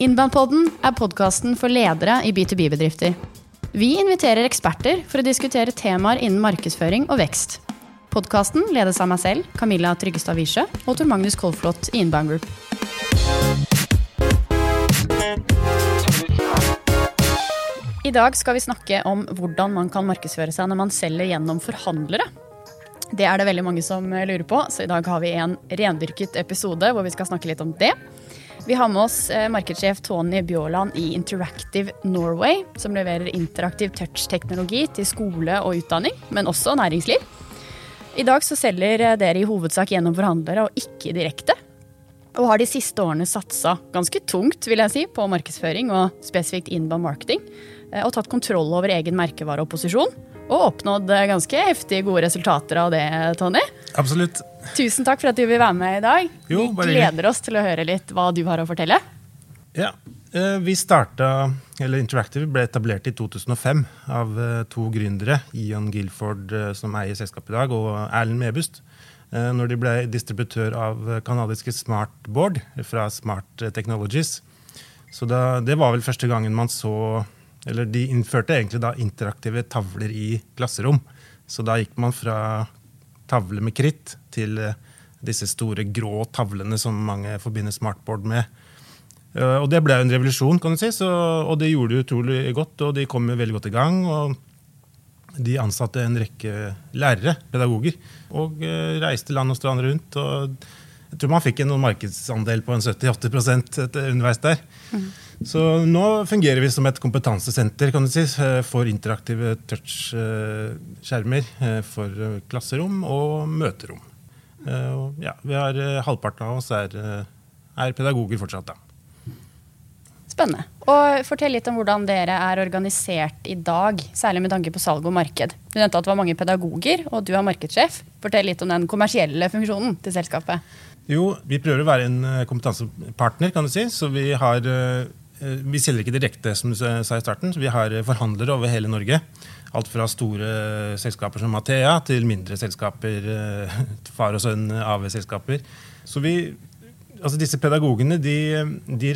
Innbandpodden er podkasten for ledere i B2B-bedrifter. Vi inviterer eksperter for å diskutere temaer innen markedsføring og vekst. Podkasten ledes av meg selv, Camilla Tryggestad Wiesche, og Tor Magnus Kolflot i Inbound Group. I dag skal vi snakke om hvordan man kan markedsføre seg når man selger gjennom forhandlere. Det er det veldig mange som lurer på, så i dag har vi en rendyrket episode hvor vi skal snakke litt om det. Vi har med oss eh, markedssjef Tony Bjåland i Interactive Norway, som leverer interaktiv touch-teknologi til skole og utdanning, men også næringsliv. I dag så selger eh, dere i hovedsak gjennom forhandlere og ikke direkte. Og har de siste årene satsa ganske tungt vil jeg si, på markedsføring og spesifikt inbound marketing. eh, Og tatt kontroll over egen merkevare og. Og oppnådd ganske heftige gode resultater av det, Tony. Absolutt. Tusen takk for at du vil være med i dag. Jo, Vi gleder oss til å høre litt hva du har å fortelle. Ja, eh, vi starta, eller Interactive ble etablert i 2005 av eh, to gründere, Ian Guilford, eh, som eier selskapet i dag, og Erlend Mebust. Når de ble distributør av kanadiske Smartboard fra Smart Technologies. Så da, det var vel første gangen man så Eller de innførte egentlig da interaktive tavler i klasserom. Så da gikk man fra tavle med kritt til eh, disse store grå tavlene som mange forbinder smartboard med. Eh, Og det ble jo en revolusjon, kan du si, så, og det gjorde de utrolig godt. Og de kom veldig godt i gang. og De ansatte en rekke lærere, pedagoger, og eh, reiste land og strand rundt. og Jeg tror man fikk en markedsandel på en 70-80 etter- underveis der. Så nå fungerer vi som et kompetansesenter kan du si, eh, for interaktive touch-skjermer eh, for eh, klasserom og møterom. Og Ja, vi har Halvparten av oss er, er pedagoger fortsatt. da. Spennende. Og Fortell litt om hvordan dere er organisert i dag, særlig med tanke på salg og marked. Du nevnte at det var mange pedagoger, og du er markedssjef. Fortell litt om den kommersielle funksjonen til selskapet. Jo, vi prøver å være en kompetansepartner, kan du si. Så vi har Vi selger ikke direkte, som du sa i starten. Vi har eh, forhandlere over hele Norge. Alt fra store selskaper som Mathea til mindre selskaper, eh, far og sønn AV-selskaper. Så vi, altså disse pedagogene, de, de,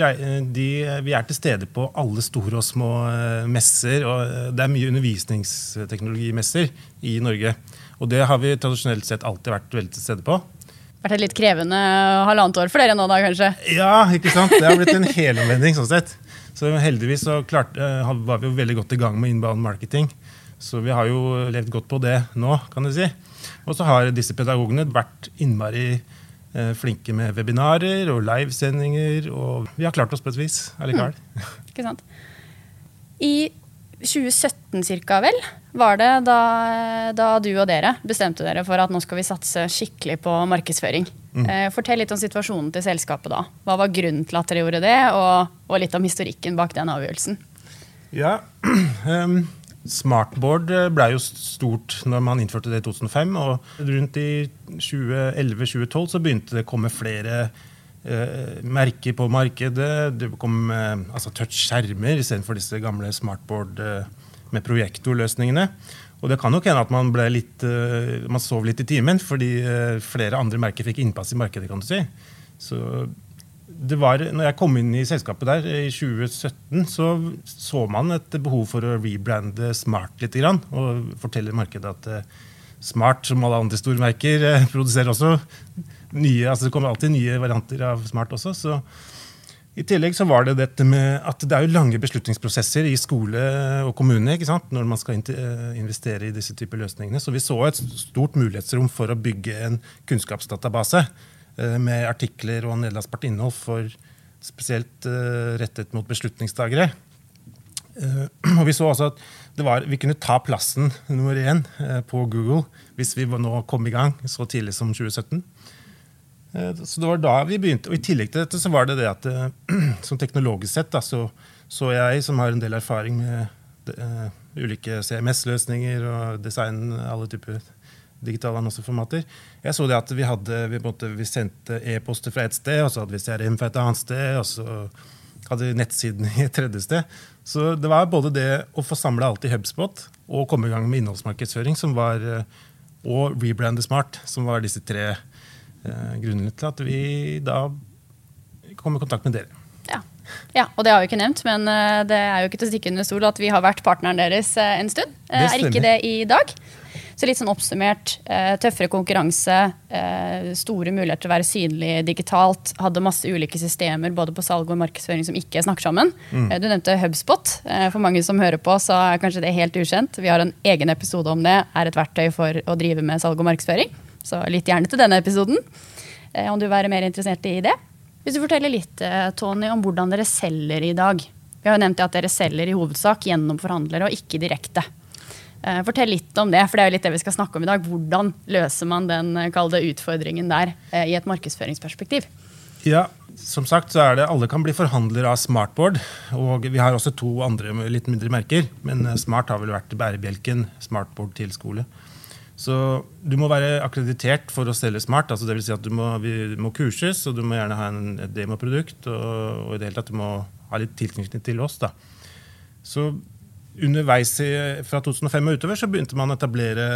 de, vi er til stede på alle store og små eh, messer. og eh, Det er mye undervisningsteknologimesser i Norge. Og det har vi tradisjonelt sett alltid vært veldig til stede på. Vært et litt krevende halvannet år for dere nå, da, kanskje? Ja, ikke sant? Det har blitt en helomvending. sånn sett. Så heldigvis så klart, eh, var vi jo veldig godt i gang med inbound marketing. Så vi har jo levd godt på det nå, kan du si. Og så har disse pedagogene vært innmari eh, flinke med webinarer og livesendinger. Og vi har klart oss på et vis allikevel. Ikke sant? I 2017 cirka, vel, var det da, da du og dere bestemte dere for at nå skal vi satse skikkelig på markedsføring. Mm. fortell litt om situasjonen til selskapet da. Hva var grunnen til at dere gjorde det, og, og litt om historikken bak den avgjørelsen? Ja, um, Smartboard eh, ble jo stort når man innførte det i 2005. Og rundt i 2011-2012 så begynte det å komme flere eh, merker på markedet. Det kom eh, altså touch-skjermer istedenfor disse gamle smartboard eh, med projektorløsningene. Og det kan nok hende at man litt, eh, man sov litt i timen, fordi eh, flere andre merker fikk innpass i markedet. kan du si. Så det var, når jeg kom inn i selskapet der i 2017, så så man et behov for å rebrande Smart litt. Grann, og fortelle markedet at eh, Smart, som alle andre store merker, eh, produserer også nye altså Det kommer alltid nye varianter av Smart også. så i tillegg så var det dette med at det er jo lange beslutningsprosesser i skole og kommune ikke sant? når man skal eh, investere i disse typer løsningene. Så vi så et stort mulighetsrom for å bygge en kunnskapsdatabase eh, med artikler og nedlastbart innhold for spesielt eh, rettet mot beslutningstagere. Og vi så også at var, vi kunne ta plassen nummer én på Google hvis vi nå kom i gang så tidlig som 2017. Eh, Så det var da vi begynte. Og I tillegg til dette så var det det at eh, som teknologisk sett da, så, så jeg, som har en del erfaring med eh, ulike CMS-løsninger og design, alle typer digitale annonseformater, jeg så det at vi, hadde, vi, måtte, vi sendte e-poster fra et sted, og så hadde vi CRM fra et annet sted, og så hadde vi nettsiden i et tredje sted. Så det var både det å få samla alt i HubSpot og komme i gang med innholdsmarkedsføring som var, og rebrande smart, som var disse tre eh, grunnene til at vi da kom i kontakt med dere. Ja. Ja, og det har vi ikke nevnt, men eh, det er jo ikke til å stikke under stol at vi har vært partneren deres eh, en stund. Det er ikke det i dag. Så litt sånn oppsummert. eh, Tøffere konkurranse, eh, store muligheter til å være synlig digitalt. Hadde masse ulike systemer både på salg og markedsføring som ikke snakker sammen. Mm. Du nevnte HubSpot. Eh, For mange som hører på, så er kanskje det helt ukjent. Vi har en egen episode om det. Er et verktøy for å drive med salg og markedsføring. Så lytt gjerne til denne episoden. eh, Om du vil være mer interessert i det. Hvis du forteller litt, eh, Tony, om hvordan dere selger i dag. Vi har jo nevnt at dere selger i hovedsak gjennom forhandlere og ikke direkte. Eh, Fortell litt om det, for det er jo litt det vi skal snakke om i dag. Hvordan løser man den det utfordringen der eh, i et markedsføringsperspektiv? Ja, som sagt så er det Alle kan bli forhandlere av Smartboard. Og vi har også to andre litt mindre merker. Men Smart har vel vært bærebjelken. Smartboard til skole. Så du må være akkreditert for å selge Smart. altså vil si at du må, vi må kurses, og du må gjerne ha en, et demoprodukt. Og, og i det hele tatt du må ha litt tilknytning til oss. da. Så underveis i, fra 2005 og utover så begynte man å etablere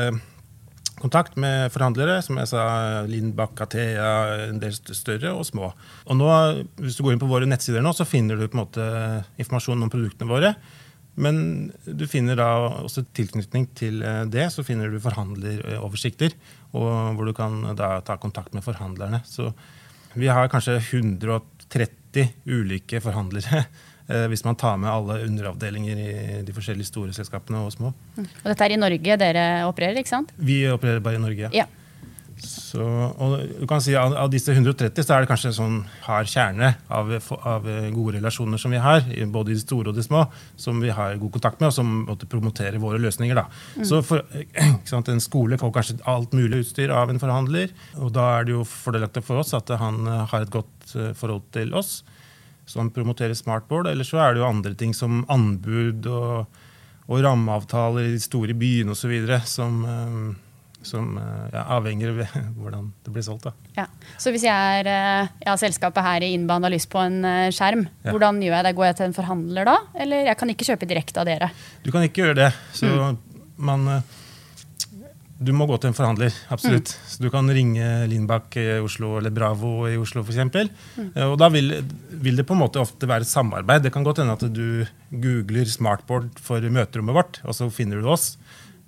kontakt med forhandlere, som jeg sa, Lindbakk, Athea, en del større og små. Og nå, Hvis du går inn på våre nettsider nå, så finner du på en måte informasjon om produktene våre. Men du finner da også tilknytning til eh, det, så finner du forhandleroversikter. Og hvor du kan da ta kontakt med forhandlerne. Så vi har kanskje 130 ulike forhandlere. eh, Hvis man tar med alle underavdelinger i de forskjellige store selskapene og små. Og dette er i Norge dere opererer, ikke sant? Vi opererer bare i Norge. ja. Ja. Så, og du kan si Av, av disse 130 så er det kanskje en sånn hard kjerne av, av gode relasjoner som vi har, både i de store og de små, som vi har god kontakt med, og som måtte promotere våre løsninger. Da. Så for, sant, En skole får kanskje alt mulig utstyr av en forhandler. og Da er det jo fordelaktig for oss at han eh, har et godt eh, forhold til oss. som promoterer smartboard. Eller så er det jo andre ting som anbud og, og rammeavtaler i de store byene osv. som eh, som eh, ja, avhenger av hvordan det blir solgt. Ja. Så hvis jeg er eh, ja, selskapet her i Innband har lyst på en eh, skjerm, hvordan gjør jeg det? Går jeg til en forhandler da? Eller jeg kan ikke kjøpe direkte av dere? Du kan ikke gjøre det. Så man eh, Du må gå til en forhandler, absolutt. Så du kan ringe Lindbakk i Oslo eller Bravo i Oslo f.eks. Og da vil, vil det på en måte ofte være et samarbeid. Det kan godt hende at du googler smartboard for møterommet vårt, og så finner du oss.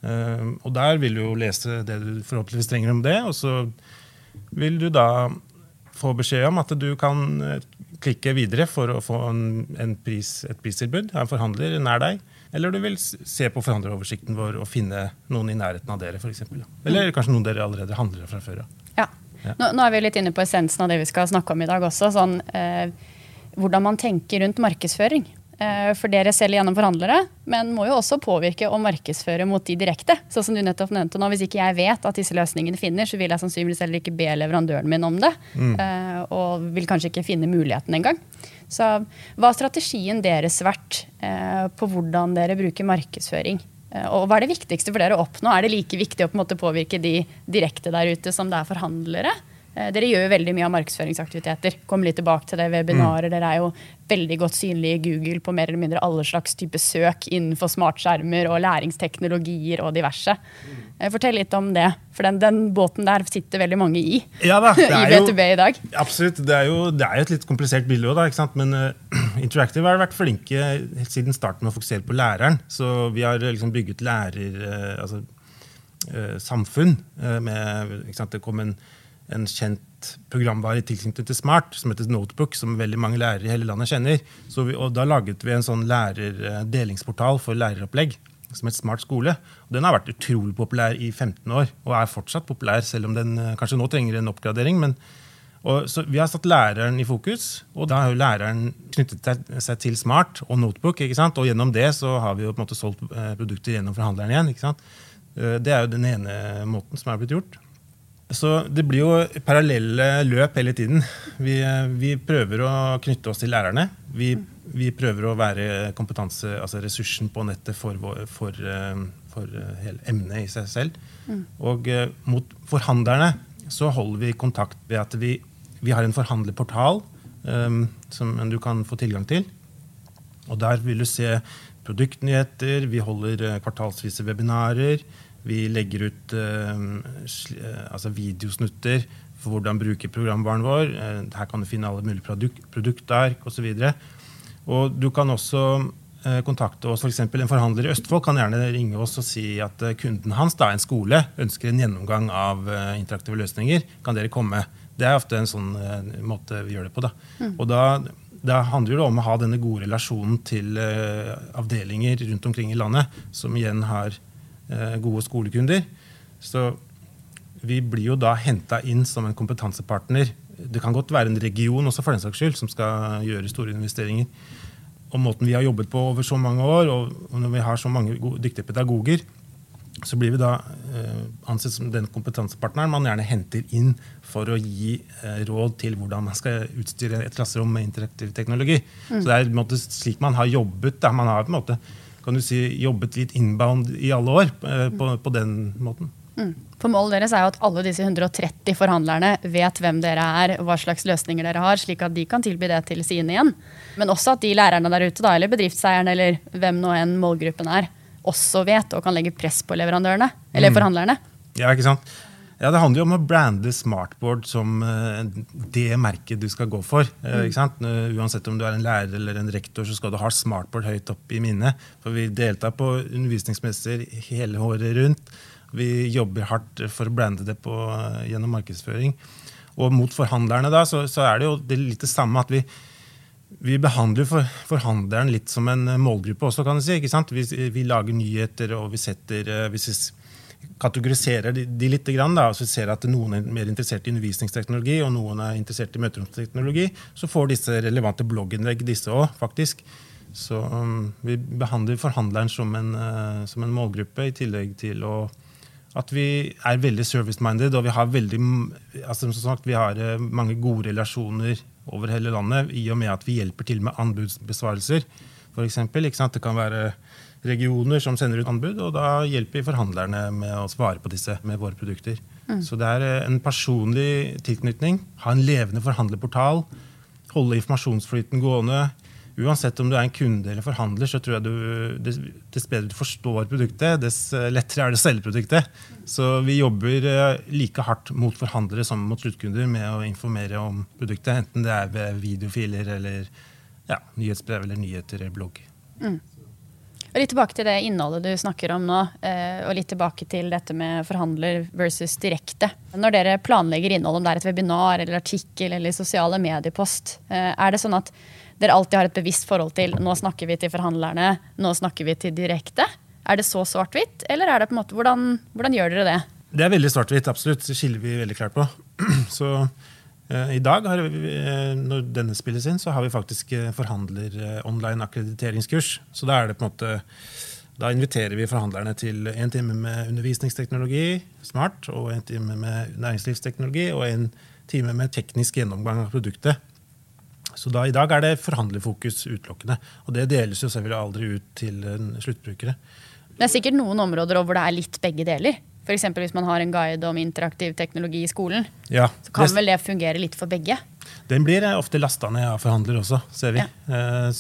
Eh, og der vil du jo lese det du forhåpentligvis trenger om det, og så vil du da få beskjed om at du kan eh, klikke videre for å få en, en pris, et pristilbud av en forhandler nær deg. Eller du vil se på forhandleroversikten vår og finne noen i nærheten av dere. For eksempel. Eller kanskje noen dere allerede handler fra før av. Ja. Ja. Nå, nå er vi litt inne på essensen av det vi skal snakke om i dag også. Sånn, eh, hvordan man tenker rundt markedsføring. Eh, for dere selger gjennom forhandlere, men må jo også påvirke og markedsføre mot de direkte. Sånn som du nettopp nevnte nå. Hvis ikke jeg vet at disse løsningene finner, så vil jeg sannsynligvis heller ikke be leverandøren min om det. Mm. og vil kanskje ikke finne muligheten engang. Så hva har strategien deres vært eh, på hvordan dere bruker markedsføring? Eh, Og hva er det viktigste for dere å oppnå? Er det like viktig å på påvirke de direkte der ute som det er forhandlere? Eh, Dere gjør jo veldig mye av markedsføringsaktiviteter. Kom litt tilbake til det, webinarer. Dere er jo veldig godt synlige i Google på mer eller mindre alle slags type søk innenfor smartskjermer og læringsteknologier og diverse. Mm. Fortell litt om det, for den, den båten der sitter veldig mange i. Ja da, det I er jo, B2B i dag. Absolutt. Det er jo, det er et litt komplisert bilde òg? Men uh, Interactive har vært flinke helt siden starten med å fokusere på læreren. Så vi har eh, liksom bygget lærer... Uh, altså, uh, samfunn. eh, med? Det kom en, en kjent programvare i tilknytning til Smart som heter Notebook, som veldig mange lærere i hele landet kjenner. Vi, og Da laget vi en sånn lærerddelingsportal for læreropplegg som het Smart skole. Og den har vært utrolig populær i 15 år, og er fortsatt populær, selv om den eh, kanskje nå trenger en oppgradering. men og, så Vi har satt læreren i fokus, og da har jo læreren knyttet seg- til Smart og Notebook. ikke sant? Og gjennom det så har vi jo på en måte solgt eh, produkter gjennom forhandleren igjen. ikke sant? Eh, Det er jo den ene måten som er blitt gjort. Så det blir jo parallelle løp hele tiden. Vi, eh, vi prøver å knytte oss til lærerne. Vi, vi prøver å være kompetanse, altså ressursen på nettet for, for, eh, for eh, hele emnet i seg selv. Og eh, mot forhandlerne så holder vi kontakt ved at vi, vi har en forhandlerportal um, som du kan få tilgang til. Og der vil du se produktnyheter, vi holder kvartalsvise webinarer. Vi legger ut eh, eh, altså videosnutter for hvordan bruke programvaren vår. Eh, her kan du finne alle mulige produk produktark osv. Og du kan også kontakte oss, f.eks. For en forhandler i Østfold kan gjerne ringe oss og si at kunden hans, da, en skole, ønsker en gjennomgang av interaktive løsninger. Kan dere komme? Det er ofte en sånn måte vi gjør det på. Da. Mm. Og da, da handler det om å ha denne gode relasjonen til avdelinger rundt omkring i landet, som igjen har gode skolekunder. Så vi blir jo da henta inn som en kompetansepartner. Det kan godt være en region også for den saks skyld, som skal gjøre store investeringer. Og måten vi har jobbet på over så mange år, og når vi har så mange dyktige pedagoger, så blir vi da eh, ansett som den kompetansepartneren man gjerne henter inn for å gi eh, råd til hvordan man skal utstyre et klasserom med interaktiv teknologi. Så det er en måte slik man har jobbet. Da. Man har på en måte kan du si, jobbet litt inbound i alle år eh, på, på den måten. Mm. For Målet deres er jo at alle disse 130 forhandlerne vet hvem dere er og hva slags løsninger dere har, slik at de kan tilby det til sine igjen. Men også at de lærerne der ute, da, eller bedriftseierne eller hvem nå enn målgruppen er, også vet og kan legge press på leverandørene, eller forhandlerne. Ja, ikke sant? Ja, Det handler jo om å brande smartboard som eh, det merket du skal gå for. Mm. ikke sant? Eh, Uansett om du er en lærer eller en rektor, så skal du ha smartboard høyt opp i minnet. For vi deltar på undervisningsmesser hele året rundt. Vi jobber hardt for å brande det på, eh, gjennom markedsføring. Og mot forhandlerne da, så, så er det jo det litt det samme at vi vi behandler for, forhandleren litt som en eh, målgruppe også, kan du si. ikke sant? Vi, vi lager nyheter, og vi setter eh, Hvis vi kategoriserer de, litt, grann, da, så ser at noen er mer interessert i undervisningsteknologi, og noen er interessert i møteromsteknologi, så får disse relevante blogginnlegg, disse òg, faktisk. Så um, vi behandler forhandleren som en, eh, som en målgruppe, i tillegg til å at vi er veldig service-minded, og vi har veldig, altså sagt, vi har eh, mange gode relasjoner over hele landet, i og med at vi hjelper til med anbudsbesvarelser. For eksempel. Det kan være regioner som sender ut anbud, og da hjelper vi forhandlerne med å svare på disse med våre produkter. Så det er eh, en personlig tilknytning. Ha en levende forhandlerportal. Holde informasjonsflyten gående. Uansett om du er en kunde eller forhandler, så tror jeg du, dess, bedre du forstår produktet, dess eh, lettere er det å selge produktet. Så vi jobber eh, like hardt mot forhandlere som mot sluttkunder med å informere om produktet, enten det er ved videofiler eller ja, nyhetsbrev eller nyheter eller blogg. Og Litt tilbake til det innholdet du snakker om nå, eh, og litt tilbake til dette med forhandler versus direkte. Når dere planlegger innhold, om det er et webinar eller artikkel eller sosiale mediepost, eh, er det sånn at dere alltid har et bevisst forhold til nå snakker vi til forhandlerne, nå snakker vi til direkte? Er det så svart-hvitt, eller er det på en måte, hvordan, hvordan gjør dere det? Det er veldig svart-hvitt, absolutt. Det skiller vi veldig klart på. Så i dag, vi, eh, når denne spilles inn, så har vi faktisk eh, forhandler eh, online akkrediteringskurs. Så da er det på en måte da inviterer vi forhandlerne til en time med undervisningsteknologi, smart, og en time med næringslivsteknologi og en time med teknisk gjennomgang av produktet. Så da, I dag er det forhandlerfokus utelukkende. Og det deles jo selvfølgelig aldri ut til eh, sluttbrukere. Det er sikkert noen områder hvor det er litt begge deler. F.eks. hvis man har en guide om interaktiv teknologi i skolen. Ja, Så kan det- vel det fungere litt for begge? Den blir ofte lasta ned av forhandler også, ser vi. Ja. Eh,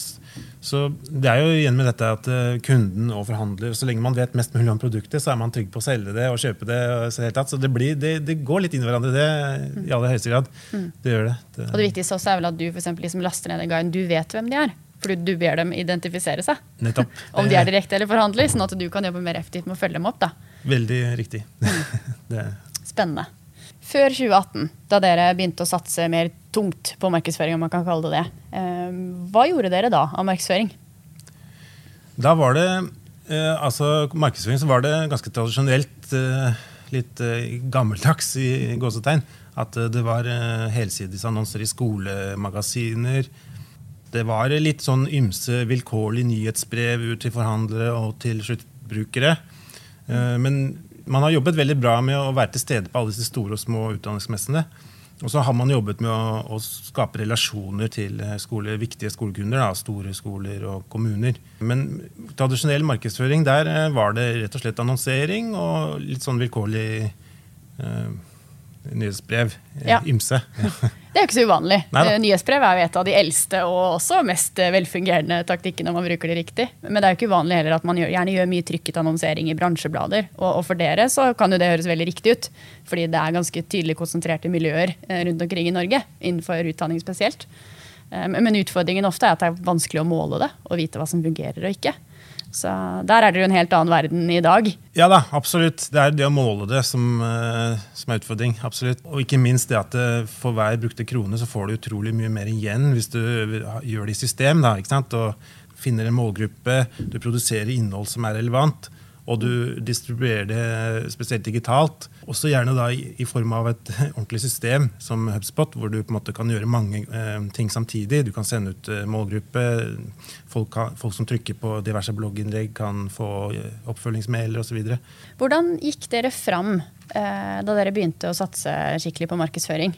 Så det er jo igjen med dette at eh, kunden og forhandler Så lenge man vet mest mulig om produktet, så er man trygg på å selge det og kjøpe det. og Så, så det, blir, det, det går litt inn i hverandre, det, i aller høyeste grad. Det gjør det. det. Og det viktigste også er vel at du for eksempel, de laster ned den guiden, du vet hvem de er. For du ber dem identifisere seg. Nettopp. Om de er direkte eller forhandler, sånn at du kan jobbe mer effektivt med å følge dem opp. da. Veldig riktig. det, Spennende. Før 2018, da dere begynte å satse mer tungt på markedsføring, om man kan kalle det det, eh, hva gjorde dere da av markedsføring? Da var det eh, altså Markedsføring så var det ganske tradisjonelt, eh, litt gammeldags i gåsetegn. At det var helsidesannonser i skolemagasiner. Det var litt sånn ymse vilkårlig nyhetsbrev ut til forhandlere og til sluttbrukere. Eh, men man har jobbet veldig bra med å være til stede på alle disse store og små utdanningsmessene. Og så har man jobbet med å, å skape relasjoner til eh, skole, viktige skolekunder. Da, store skoler og kommuner. Men tradisjonell markedsføring, der eh, var det rett og slett annonsering og litt sånn vilkårlig eh, nyhetsbrev. eh, Ja. Ymse. Det er jo ikke så uvanlig. Neida. Eh, Nyhetsbrev er jo et av de eldste og også mest eh, velfungerende taktikkene når man bruker det riktig. Men det er jo ikke uvanlig heller at man gjør, gjerne gjør mye trykket annonsering i bransjeblader. Og, og for dere så kan jo det høres veldig riktig ut, fordi det er ganske tydelig konsentrerte miljøer rundt omkring i Norge, innenfor utdanning spesielt. Men utfordringen ofte er at det er vanskelig å måle det og vite hva som fungerer og ikke. Så der er det jo en helt annen verden i dag. Ja da, absolutt. Det er det å måle det som, eh, som er utfordring. absolutt. Og ikke minst det at eh, for hver brukte krone så får du utrolig mye mer igjen hvis du gjør det i system. da, ikke sant? Og finner en målgruppe, du produserer innhold som er relevant, og du distribuerer det spesielt digitalt. Også gjerne da i, i form av et ordentlig system som HubSpot, hvor du på en måte kan gjøre mange eh, ting samtidig. Du kan sende ut eh, målgruppe. Folk, kan, folk som trykker på diverse blogginnlegg, kan få eh, oppfølgingsmailer osv. Hvordan gikk dere fram eh, da dere begynte å satse skikkelig på markedsføring?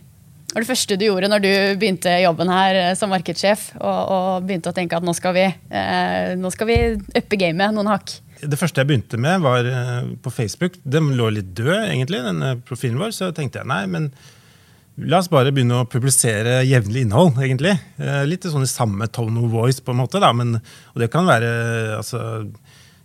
Det var det første du gjorde når du begynte jobben her eh, som markedssjef og, og begynte å tenke at nå skal vi, eh, vi uppe gamet noen hakk? Det første jeg begynte med, var eh, på Facebook. Den lå litt død, egentlig, denne profilen vår. Så tenkte jeg nei, men la oss bare begynne å publisere jevnlig innhold, egentlig. Eh, Litt sånn i samme tone of voice, på en måte. da, men, Og det kan være altså,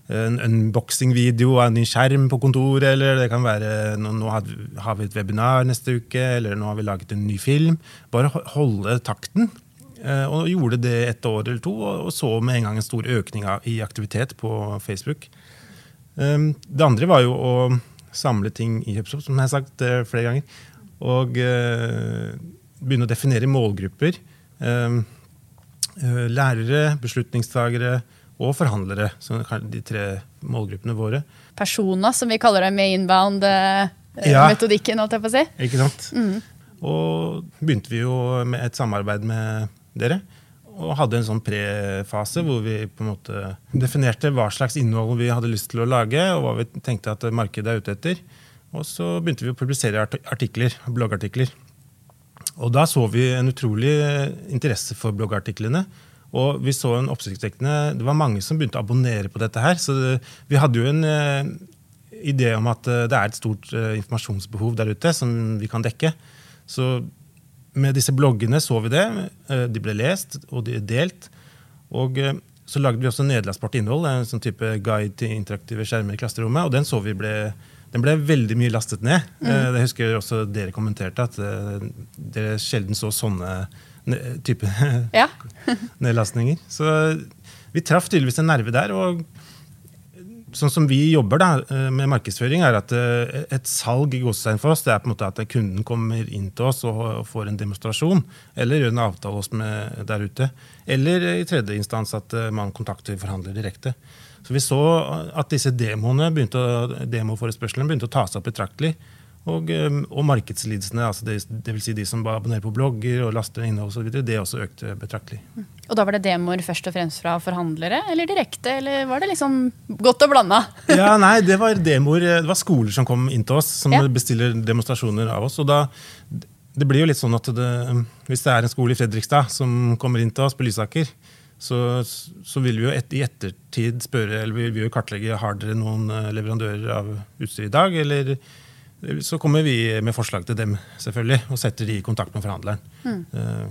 en unboxing-video av en ny skjerm på kontoret, eller det kan være nå, nå har vi- et webinar neste uke, eller nå har vi laget en ny film. Bare holde takten. Eh, Og gjorde det et år eller to, og så med en gang en stor økning i aktivitet på Facebook. Um, Det andre var jo å samle ting i HubSpot, som jeg har sagt eh, flere ganger. Og eh, begynne å definere målgrupper. Um, eh, lærere, beslutningstagere og forhandlere. Som er de tre målgruppene våre. Personer, som vi kaller dem med inbound-metodikken, Ja. holdt jeg på å si. Ikke sant? Og begynte vi jo med et samarbeid med dere. Og hadde en sånn prefase hvor vi på en måte definerte hva slags innhold vi hadde lyst til å lage, og hva vi tenkte at markedet er ute etter. Og så begynte vi å publisere artikler, bloggartikler. Og da så vi en utrolig interesse for bloggartiklene. Og vi så en oppsiktsvekkende Det var mange som begynte å abonnere på dette her. Så det, vi hadde jo en eh, idé om at eh, det er et stort eh, informasjonsbehov der ute som vi kan dekke. Så med disse bloggene så vi det. Eh, de ble lest, og de delt. Og eh, så lagde vi også nederlandsbart innhold, en sånn type guide til interaktive skjermer i klasserommet. Og den så vi ble, den ble veldig mye lastet ned. Mm. det husker jeg også dere kommenterte, at eh, dere sjelden så sånne type Ja. nedlastninger. Så vi traff tydeligvis en nerve der. og Sånn som vi jobber da, eh, med markedsføring, er at eh, et salg i godstegn for oss det er på en måte at kunden kommer inn til oss og får en demonstrasjon, eller gjør en avtale oss med der ute. Eller i tredje instans at eh, man kontakter forhandler direkte. Så vi så at disse demoene begynte å, demoforespørslene begynte å ta seg opp betraktelig. Og, eh, og markedslidelsene, altså det, det vil si de som abonnerer på blogger og laster innhold osv., det også økte betraktelig. Og da var det demoer først og fremst fra forhandlere, eller direkte, eller var det liksom godt og blanda? Ja, nei, det var demoer. Det var skoler som kom inn til oss, som Ja. bestiller demonstrasjoner av oss. Og da, det blir jo litt sånn at det, hvis det er en skole i Fredrikstad som kommer inn til oss på Lysaker, så, så vil vi jo et, i ettertid spørre, eller vi vil jo kartlegge har dere noen eh, leverandører av utstyr i dag, eller så kommer vi med forslag til dem, selvfølgelig, og setter de i kontakt med forhandleren. Eh,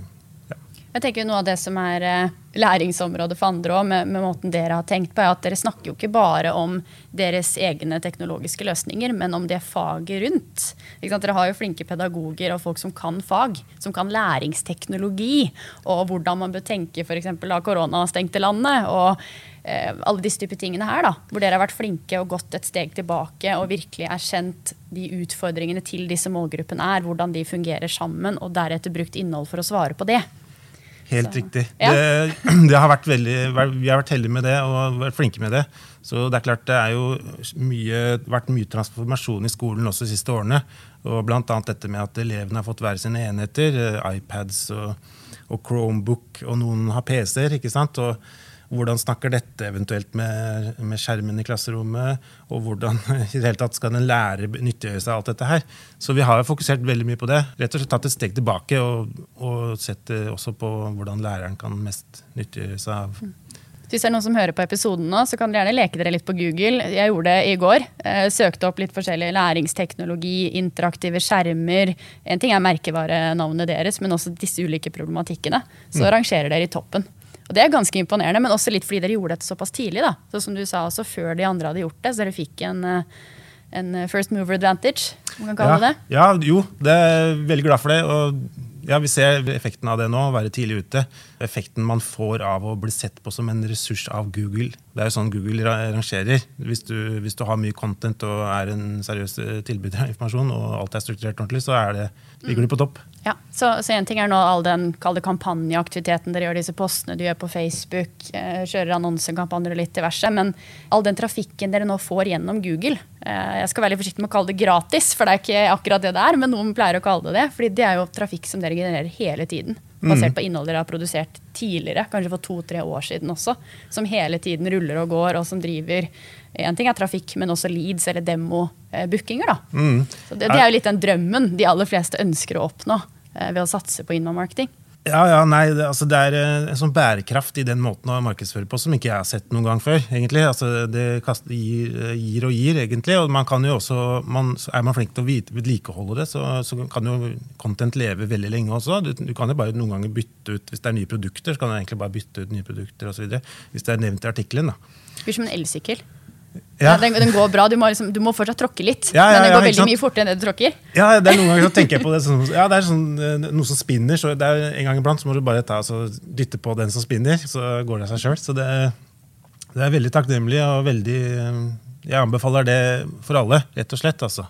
Jeg tenker Noe av det som er eh, læringsområdet for andre òg, med, med måten dere har tenkt på, er at dere snakker jo ikke bare om deres egne teknologiske løsninger, men om det faget rundt. Dere har jo flinke pedagoger og folk som kan fag, som kan læringsteknologi, og hvordan man bør tenke f.eks. da korona stengte landet. og eh, alle disse type tingene her, da, hvor dere har vært flinke og gått et steg tilbake og virkelig erkjent de utfordringene til disse målgruppene er, hvordan de fungerer sammen, og deretter brukt innhold for å svare på det. Helt Så, riktig. ja. Det, det har vært veldig, vi har vært heldige med det og vært flinke med det. Så det er klart det har mye, vært mye transformasjon i skolen også de siste årene. Og annet dette med at elevene har fått hver sine enheter. eh, iPads og, og Chromebook, og noen har PC-er. ikke sant? Og hvordan snakker dette eventuelt med, med skjermen i klasserommet? Og hvordan i det hele tatt skal en lærer nyttiggjøre seg alt dette her? Så vi har fokusert veldig mye på det. Rett og slett tatt et steg tilbake og, og sett eh, også på hvordan læreren kan mest nyttiggjøre seg av Hvis det er noen som hører på episoden nå, så kan dere gjerne leke dere litt på Google. Jeg gjorde det i går. Eh, søkte opp litt forskjellig læringsteknologi, interaktive skjermer. En ting er merkevarenavnet deres, men også disse ulike problematikkene. Så rangerer dere i toppen. Og Det er ganske imponerende, men også litt fordi dere gjorde dette såpass tidlig. da. Så som du sa, også Før de andre hadde gjort det, så dere fikk en, eh, en first mover advantage. man kan kalle ja, det. Ja, jo, det er veldig glad for det. Og ja, vi ser effekten av det nå, å være tidlig ute. effekten man får av å bli sett på som en ressurs av Google. Det er jo sånn Google rangerer. Hvis du, hvis du har mye content og er en seriøs eh, tilbyder av informasjon, og alt er strukturert ordentlig, så er det, ligger du på topp. Ja, Så en ting er nå all den kalde kampanjeaktiviteten dere gjør, disse postene du gjør på Facebook, eh, kjører annonsekampanjer og litt diverse, men all den trafikken dere nå får gjennom Google eh, Jeg skal være litt forsiktig med å kalle det gratis, for det er ikke akkurat det det er, men noen pleier å kalle det det. fordi det er jo trafikk som dere genererer hele tiden. Basert på innhold dere har produsert tidligere, kanskje for to-tre år siden også. Som hele tiden ruller og går, og som driver En ting er trafikk, men også leads eller demo-bookinger. Mm. Det, det er jo litt den drømmen de aller fleste ønsker å oppnå eh, ved å satse på inbound marketing. Ja, ja, nei, det, altså det er eh, en sånn bærekraft i den måten å markedsføre på som ikke jeg har sett noen gang før. egentlig. Altså det kaster, gir, eh, gir, og gir, egentlig. Og man kan jo også, man, Er man flink til å vedlikeholde det, så, så, kan jo content leve veldig lenge også. Du, du, kan jo bare noen ganger bytte ut, Hvis det er nye produkter, så kan du egentlig bare bytte ut nye produkter osv. Hvis det er nevnt i artikkelen. Blir som en elsykkel. Ja. Den, den, går bra, du må, liksom, du må fortsatt tråkke litt, ja, ja, men den går veldig mye fortere enn det du tråkker. Ja, det er noen ganger så tenker jeg på det sånn, ja, det er sånn, eh, noe som spinner. så det er En gang iblant så må du bare ta, altså, dytte på den som spinner, så går det av seg sjøl. Så det, det, er veldig takknemlig og veldig eh, Jeg anbefaler det for alle, rett og slett. altså.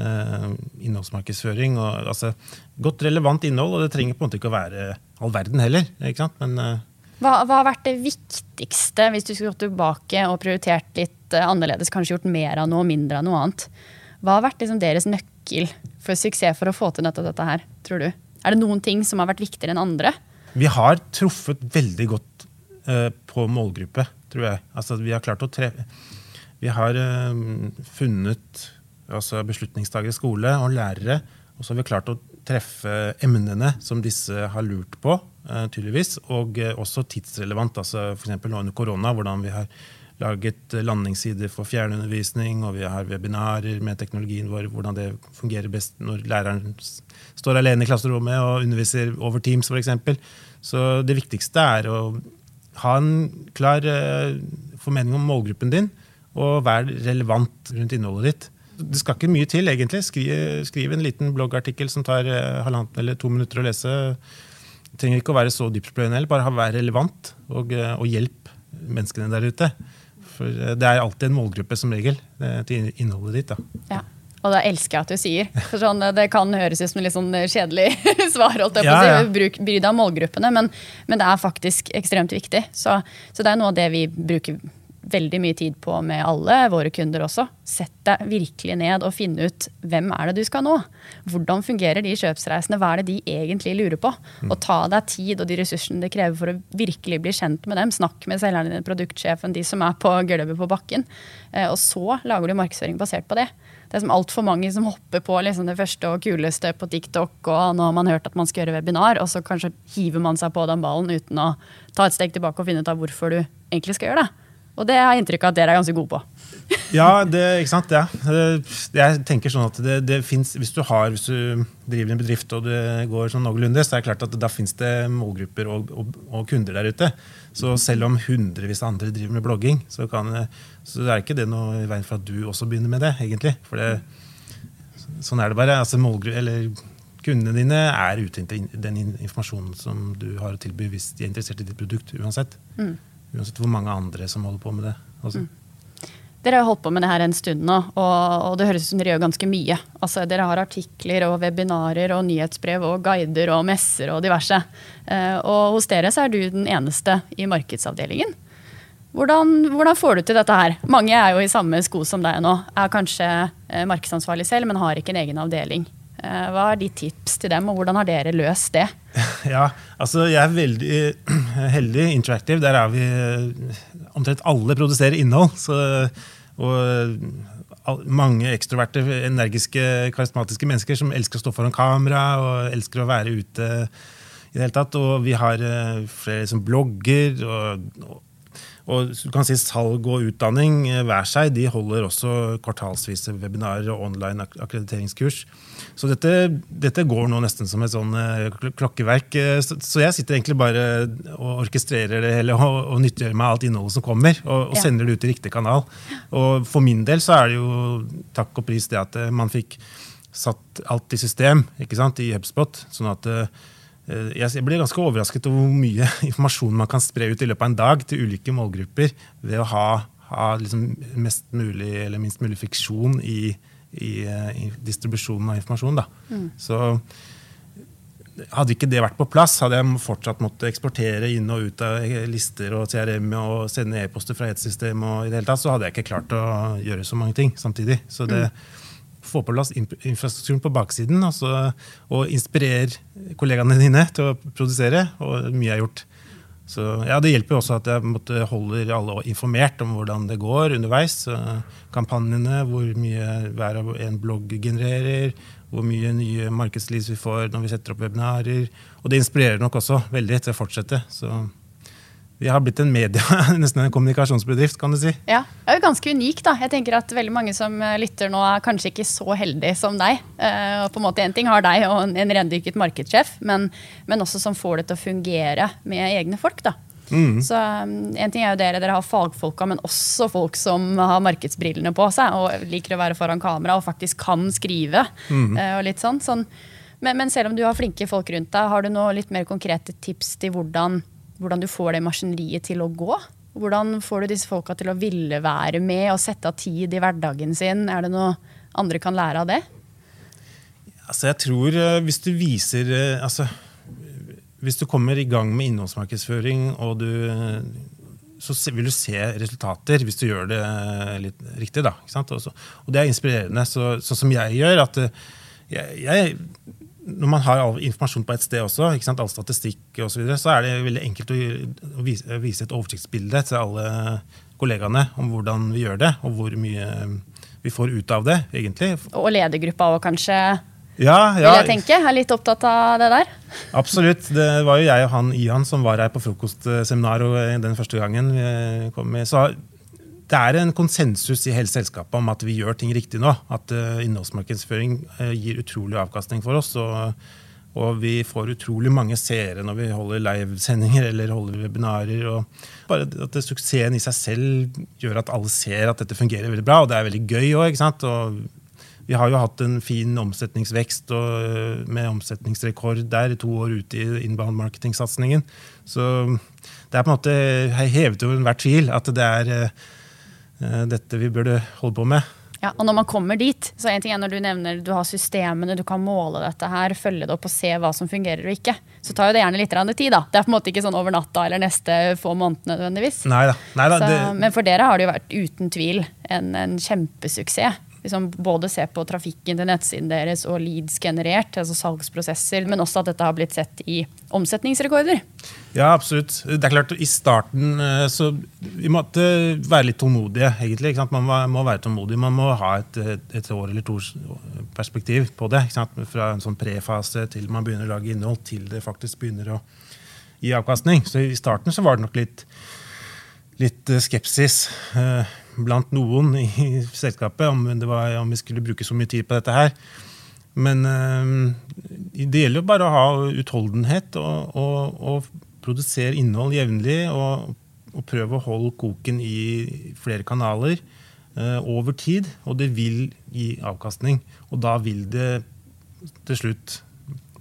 Eh, innholdsmarkedsføring. og altså, Godt relevant innhold, og det trenger på en måte ikke å være all verden heller. ikke sant? Men hva, hva, har vært det viktigste, hvis du skulle gått tilbake og prioritert litt uh, annerledes, kanskje gjort mer av noe, mindre av noe annet? Hva har vært liksom deres nøkkel for suksess for å få til nettopp dette her, tror du? Er det noen ting som har vært viktigere enn andre? Vi har truffet veldig godt uh, på målgruppe, tror jeg. Altså, vi har klart å tre... Vi har uh, funnet altså beslutningstagere i skole og lærere, og så har vi klart å treffe emnene som disse har lurt på, eh, tydeligvis, og eh, også tidsrelevant. altså F.eks. nå under korona, hvordan vi har laget landingssider for fjernundervisning, og vi har webinarer med teknologien vår, hvordan det fungerer best når læreren står alene i klasserommet og underviser over Teams f.eks. Så det viktigste er å ha en klar eh, formening om målgruppen din, og være relevant rundt innholdet ditt det skal ikke mye til, egentlig. Skriv, skriv en liten bloggartikkel som tar eh, halvannet eller to minutter å lese. Trenger ikke å være så dyptpløyende, bare være relevant og, eh, og hjelp menneskene der ute. For eh, det er alltid en målgruppe som regel til innholdet ditt. Da. Ja. Og det elsker jeg at du sier. For sånn, det kan høres ut som litt sånn kjedelig svar. holdt jeg på å si. Bruk, Bry deg om målgruppene, men, men, det er faktisk ekstremt viktig. Så, så det er noe av det vi bruker veldig mye tid på med alle våre kunder også. Sett deg virkelig ned og finne ut hvem er det du skal nå. Hvordan fungerer de kjøpsreisene, hva er det de egentlig lurer på? Og ta deg tid og de ressursene det krever for å virkelig bli kjent med dem. Snakk med selgeren din, produktsjefen, de som er på gulvet på bakken. Eh, og så lager du markedsføring basert på det. Det er som altfor mange som hopper på liksom det første og kuleste på TikTok, og nå har man hørt at man skal gjøre webinar, og så kanskje hiver man seg på den ballen uten å ta et steg tilbake og finne ut av hvorfor du egentlig skal gjøre det. Og det har jeg inntrykk av at dere er ganske gode på. ja, det, ikke sant. Ja. Jeg tenker sånn at det, det fins hvis, du hvis du driver en bedrift og det går sånn noenlunde, så er det klart at da fins det målgrupper og, og, og, kunder der ute. Så selv om hundrevis av andre driver med blogging, så, kan, så er ikke det noe i veien for at du også begynner med det, egentlig. For det, sånn er det bare. Altså, eller Kundene dine er ute etter den informasjonen som du har å tilby hvis de er interessert i ditt produkt. uansett. Mm. Uansett hvor mange andre som holder på med det. Altså. Mm. Dere har holdt på med det her en stund nå, og, og det høres ut som dere gjør ganske mye. Altså, dere har artikler og webinarer og nyhetsbrev og guider og messer og diverse. Eh, og hos dere så er du den eneste i markedsavdelingen. Hvordan, hvordan, får du til dette her? Mange er jo i samme sko som deg nå. Er kanskje eh, markedsansvarlig selv, men har ikke en egen avdeling. Eh, hva er ditt tips til dem, og hvordan har dere løst det? Ja, altså Jeg er veldig heldig. Interactive, der er vi eh, Omtrent alle produserer innhold. Så, og mange ekstroverte, energiske, karismatiske mennesker som elsker å stå foran kamera og elsker å være ute. i det hele tatt, Og vi har eh, flere som blogger. og og du kan si Salg og utdanning hver seg de holder også kvartalsvise webinarer og online akkrediteringskurs. Så dette, dette, går nå nesten som et sånn uh, klokkeverk. Uh, så, jeg sitter egentlig bare og orkestrerer det hele og, og nyttiggjør meg alt innholdet som kommer, og, og ja. sender det ut i riktig kanal. Og for min del så er det jo takk og pris det at uh, man fikk satt alt i system ikke sant, i HubSpot. sånn at eh, jeg blir ganske overrasket over hvor mye informasjon man kan spre ut i løpet av en dag til ulike målgrupper ved å ha, ha liksom mest mulig eller minst mulig fiksjon i, i, eh, i distribusjonen av informasjon. Da. Mm. Så hadde ikke det vært på plass, hadde jeg fortsatt måttet eksportere inn og ut av lister og CRM og sende e-poster fra et system, og i det hele tatt, så hadde jeg ikke klart å gjøre så mange ting samtidig. Så det mm. få på plass infrastrukturen på baksiden altså, og inspirere kollegaene dine til å produsere, og mye er gjort. Så ja, Det hjelper også at jeg måtte holder alle informert om hvordan det går underveis. Kampanjene, hvor mye hver og en blogg genererer, hvor mye nye markedsliv vi får når vi setter opp webinarer. Og det inspirerer nok også veldig til å fortsette. Så vi har blitt en media, nesten en kommunikasjonsbedrift, kan du si. Ja, det er jo ganske unik, da. Jeg tenker at veldig mange som eh, lytter nå, er kanskje ikke så heldige som deg. Uh, og på en måte En ting har deg og en rendyrket markedssjef, men, men også som får det til å fungere med egne folk. da. Mm. Så um, En ting er jo dere, dere har fagfolka, men også folk som har markedsbrillene på seg og liker å være foran kamera og faktisk kan skrive. Mm. Og litt sånn. sånn. Men, men, selv om du har flinke folk rundt deg, har du noe litt mer konkrete tips til hvordan, hvordan du får det maskineriet til å gå? Hvordan får du disse folka til å ville være med og sette av tid i hverdagen sin? Er det noe andre kan lære av det? Altså, jeg tror uh, hvis du viser uh, altså hvis du kommer i gang med innholdsmarkedsføring, og du, så vil du se resultater hvis du gjør det litt riktig. Da, og det er inspirerende. Så, sånn som jeg gjør at eh, jeg, jeg, Når man har all informasjon på et sted også, all statistikk og så, videre, så er det veldig enkelt å, vise, vise et oversiktsbilde til alle kollegaene om hvordan vi gjør det, og hvor mye vi får ut av det, egentlig. Og ledergruppa òg, kanskje? Ja, ja. Vil jeg tenke. Jeg er litt opptatt av det der. Absolutt. Det var jo jeg og han Ian som var her på frokostseminar den første gangen. vi kom med. Så det er en konsensus i hele selskapet om at vi gjør ting riktig nå. At uh, innholdsmarkedsføring uh, gir utrolig avkastning for oss. Og, og, vi får utrolig mange seere når vi holder livesendinger eller holder webinarer. og bare at Suksessen i seg selv gjør at alle ser at dette fungerer veldig bra. Og det er veldig gøy òg. Vi har jo hatt en fin omsetningsvekst og, eh, med omsetningsrekord der to år ute i inbound marketing-satsingen. Så det er på en måte hevet over enhver tvil at det er dette vi burde holde på med. Ja, og når man kommer dit, så en ting er når du nevner du har systemene, du kan måle dette her, følge det opp og se hva som fungerer og ikke, så tar jo det gjerne litt tid. da. Det er på en måte ikke sånn over natta eller neste få månedene nødvendigvis. Neida, neida, så, det... Men for dere har det jo vært uten tvil en, en kjempesuksess liksom både se på trafikken til nettsiden deres og leads generert, altså salgsprosesser, men også at dette har blitt sett i omsetningsrekorder. Ja, absolutt. Det er klart, I starten eh, så vi måtte være litt tålmodige. egentlig. Man må være tålmodig. Man må ha et, et år eller to perspektiv på det. Fra en sånn prefase til man begynner å lage innhold, til det faktisk begynner å gi avkastning. Så I starten så var det nok litt, litt eh, skepsis. Uh, blant noen i selskapet om, var, om, vi skulle bruke så mye tid på dette her. Men øh, det gjelder jo bare å ha utholdenhet og, og, og produsere innhold jevnlig. Og, og, prøve å holde koken i flere kanaler over tid. Og det vil gi avkastning. Og da vil det til slutt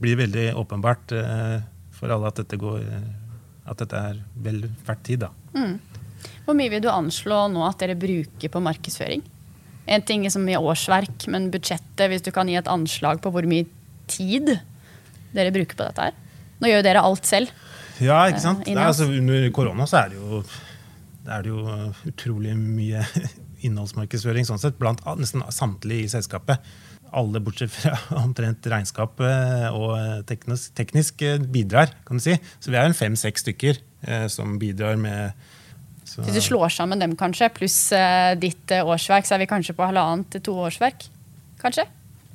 bli veldig åpenbart for alle at dette, går, at dette er vel verdt tid. da. Mm. Hvor mye vil du anslå nå at dere bruker på markedsføring? En ting som i årsverk, men budsjettet, hvis du kan gi et anslag på hvor mye tid dere bruker på dette her? Nå gjør jo dere alt selv. Ja, ikke sant. Eh, altså, under korona så er det jo, er det jo utrolig mye innholdsmarkedsføring sånn sett, blant nesten samtlige i selskapet. Alle bortsett fra omtrent regnskap og teknisk, teknisk, bidrar, kan du si. Så vi er en fem-seks stykker eh, som bidrar med så. Hvis du slår sammen dem, kanskje, pluss uh, ditt uh, årsverk, så er vi kanskje på halvannet til to årsverk. Kanskje?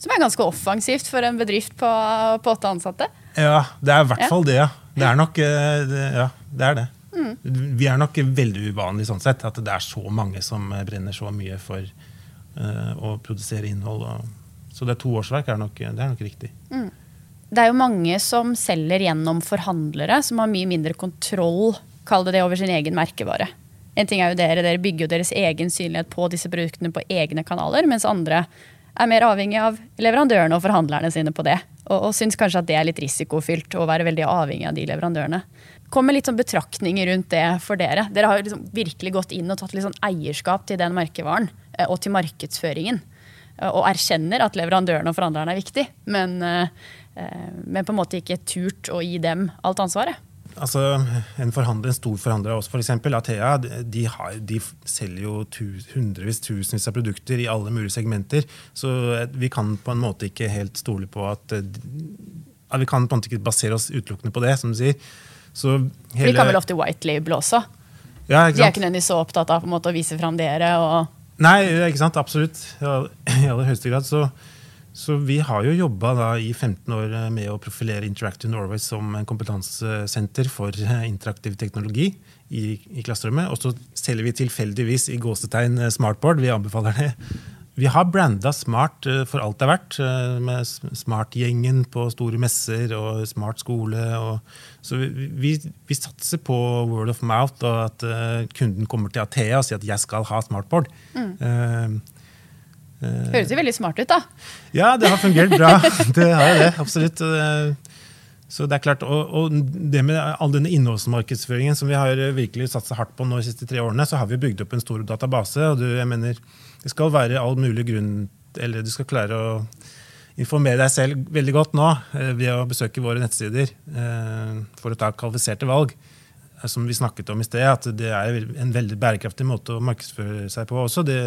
Som er ganske offensivt for en bedrift på, på åtte ansatte. Ja, det er i hvert fall det. ja. Det er nok uh, det, ja, det. Er det. Mm. Vi er nok veldig uvanlige sånn sett, at det er så mange som brenner så mye for å produsere innhold. Og, så det er to årsverk er nok, det er nok riktig. Mm. Det er jo mange som selger gjennom forhandlere, som har mye mindre kontroll kall det det over sin egen merkevare. En ting er jo dere, dere bygger jo deres egen synlighet på disse produktene på egne kanaler, mens andre er mer avhengig av leverandørene og forhandlerne sine på det. Og, og syns kanskje at det er litt risikofylt å være veldig avhengig av de leverandørene. Kom med litt sånn betraktninger rundt det for dere. Dere har liksom virkelig gått inn og tatt litt sånn eierskap til den merkevaren eh, og til markedsføringen. Eh, og erkjenner at leverandørene og forhandlerne er viktig, men, eh, men på en måte ikke turt å gi dem alt ansvaret. Altså, en, forhandler, en stor forhandler av oss, f.eks. Athea, de, har, de, selger jo tus, hundrevis, tusenvis av produkter i alle mulige segmenter. Så vi kan på en måte ikke helt stole på at ja, Vi kan på en måte ikke basere oss utelukkende på det, som du sier. Så hele, For de kan vel ofte white label også? Ja, de er ikke nødvendigvis så opptatt av måte, å vise fram dere? Og Nei, ikke sant. Absolutt. I aller høyeste grad. Så så vi har jo jobba i 15 år eh, med å profilere Interactive Norway som en kompetansesenter for eh, interaktiv teknologi i, i klasserommet. Og så selger vi tilfeldigvis i gåsetegn eh, smartboard. Vi anbefaler det. Vi har branda Smart for alt det er verdt, med Smart-gjengen på store messer og Smart skole. Og, så vi, vi, vi, satser på word of mouth og at kunden kommer til Athea og sier at 'jeg skal ha smartboard'. Mm. Høres jo veldig smart ut, da. Ja, det har fungert bra. Det har jo det, absolutt. Så det er klart, og, og det med all denne innholdsmarkedsføringen som vi har virkelig satsa hardt på nå de siste tre årene, så har vi bygd opp en stor database. og du, jeg mener, Det skal være all mulig grunn Eller du skal klare å informere deg selv veldig godt nå eh, ved å besøke våre nettsider eh, for å ta kvalifiserte valg. Som vi snakket om i sted, at det er en veldig bærekraftig måte å markedsføre seg på også. det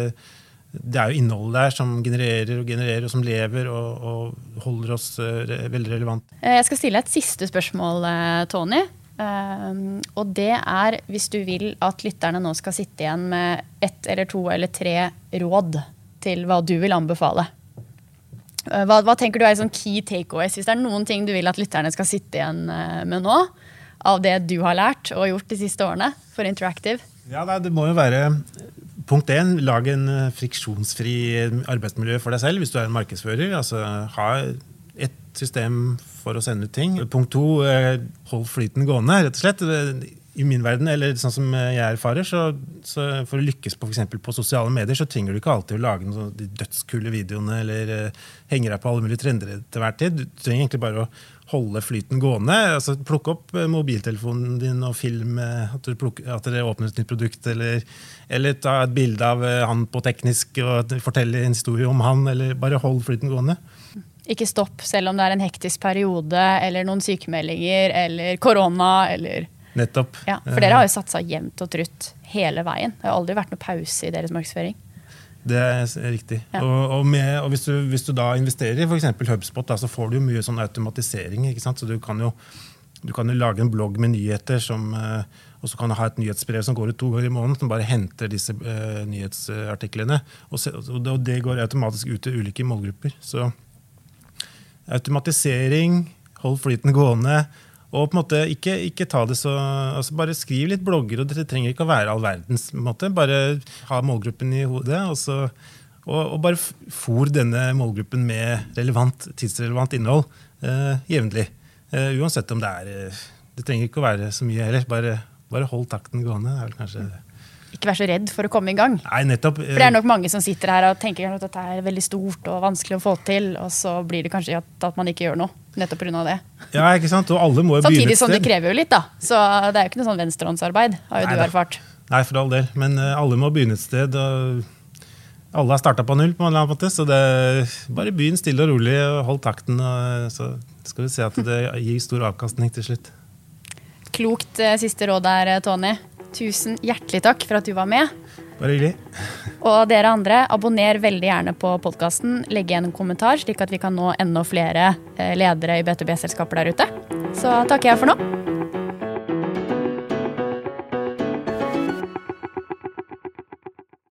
det er jo innholdet der som genererer og genererer, og som lever og, og holder oss re veldig relevant. Eh, jeg skal stille et siste spørsmål, eh, Tony. Og det er hvis du vil at lytterne nå skal sitte igjen med ett eller to eller tre råd til hva du vil anbefale. Hva, hva, tenker du er sånn key takeaways? Hvis det er noen ting du vil at lytterne skal sitte igjen med nå, av det du har lært og gjort de siste årene for Interactive? Ja, Det må jo være Punkt én, lag en eh, friksjonsfri arbeidsmiljø for deg selv hvis du er en markedsfører. altså Ha et system for å sende ut ting. Punkt to, eh, hold flyten gående, rett og slett. I min verden, eller sånn som jeg erfarer, så, så for å lykkes på, for på sosiale medier, så trenger du ikke alltid å lage noen de dødskule videoene eller uh, henge deg på alle mulige trender til hver tid. Du trenger egentlig bare å holde flyten gående. altså Plukke opp eh, mobiltelefonen din og film at, at dere åpner et nytt produkt. Eller, eller, ta et bilde av eh, han på teknisk og fortelle en historie om han. Eller bare hold flyten gående. Ikke stopp selv om det er en hektisk periode eller noen sykemeldinger eller korona. eller... Nettopp. Ja, for dere har jo satsa jevnt og trutt hele veien. Det har aldri vært noe pause i deres markedsføring. Det er riktig. Ja. Og, og, med, og hvis, du, hvis, du, da investerer i f.eks. HubSpot, da, så får du jo mye sånn automatisering. Så du kan, jo, du kan, jo, lage en blogg med nyheter, som, eh, og så kan du ha et nyhetsbrev som går ut to ganger i måneden, som bare henter disse uh, nyhetsartiklene. Og, se, og, det går automatisk ut til ulike målgrupper. Så automatisering, hold flyten gående. Og på en måte ikke, ikke ta det så, altså Bare skriv litt blogger, og det trenger ikke å være all verdens. måte. Bare ha målgruppen i hodet. Og, så, og, og bare fòr denne målgruppen med relevant, tidsrelevant innhold eh, jevnlig. Eh, uansett om det er eh, Det trenger ikke å være så mye heller. Bare, bare hold takten gående. er vel kanskje ikke være så redd for å komme i gang. Nei, nettopp. For det er nok mange som sitter her og tenker at dette er veldig stort og vanskelig å få til, og så blir det kanskje at, at man ikke gjør noe. Nettopp pga. det. Ja, ikke sant? Og alle må jo Samtidig begynne et sted. som det krever jo litt, da. Så det er jo ikke noe sånn venstrehåndsarbeid, har jo Nei, du erfart. Nei, for all del. Men uh, alle må begynne et sted. og alle har starta på null, på en eller annen måte, så det, bare begynn stille og rolig og hold takten. Og, så skal vi se at det gir stor avkastning til slutt. Klokt uh, siste råd der, Tony. Tusen hjertelig takk for at du var med. Bare hyggelig. Og dere andre, abonner veldig gjerne på podkasten. Legg igjen en kommentar, slik at vi kan nå enda flere eh, ledere i B2B-selskaper der ute. Så takker jeg for nå.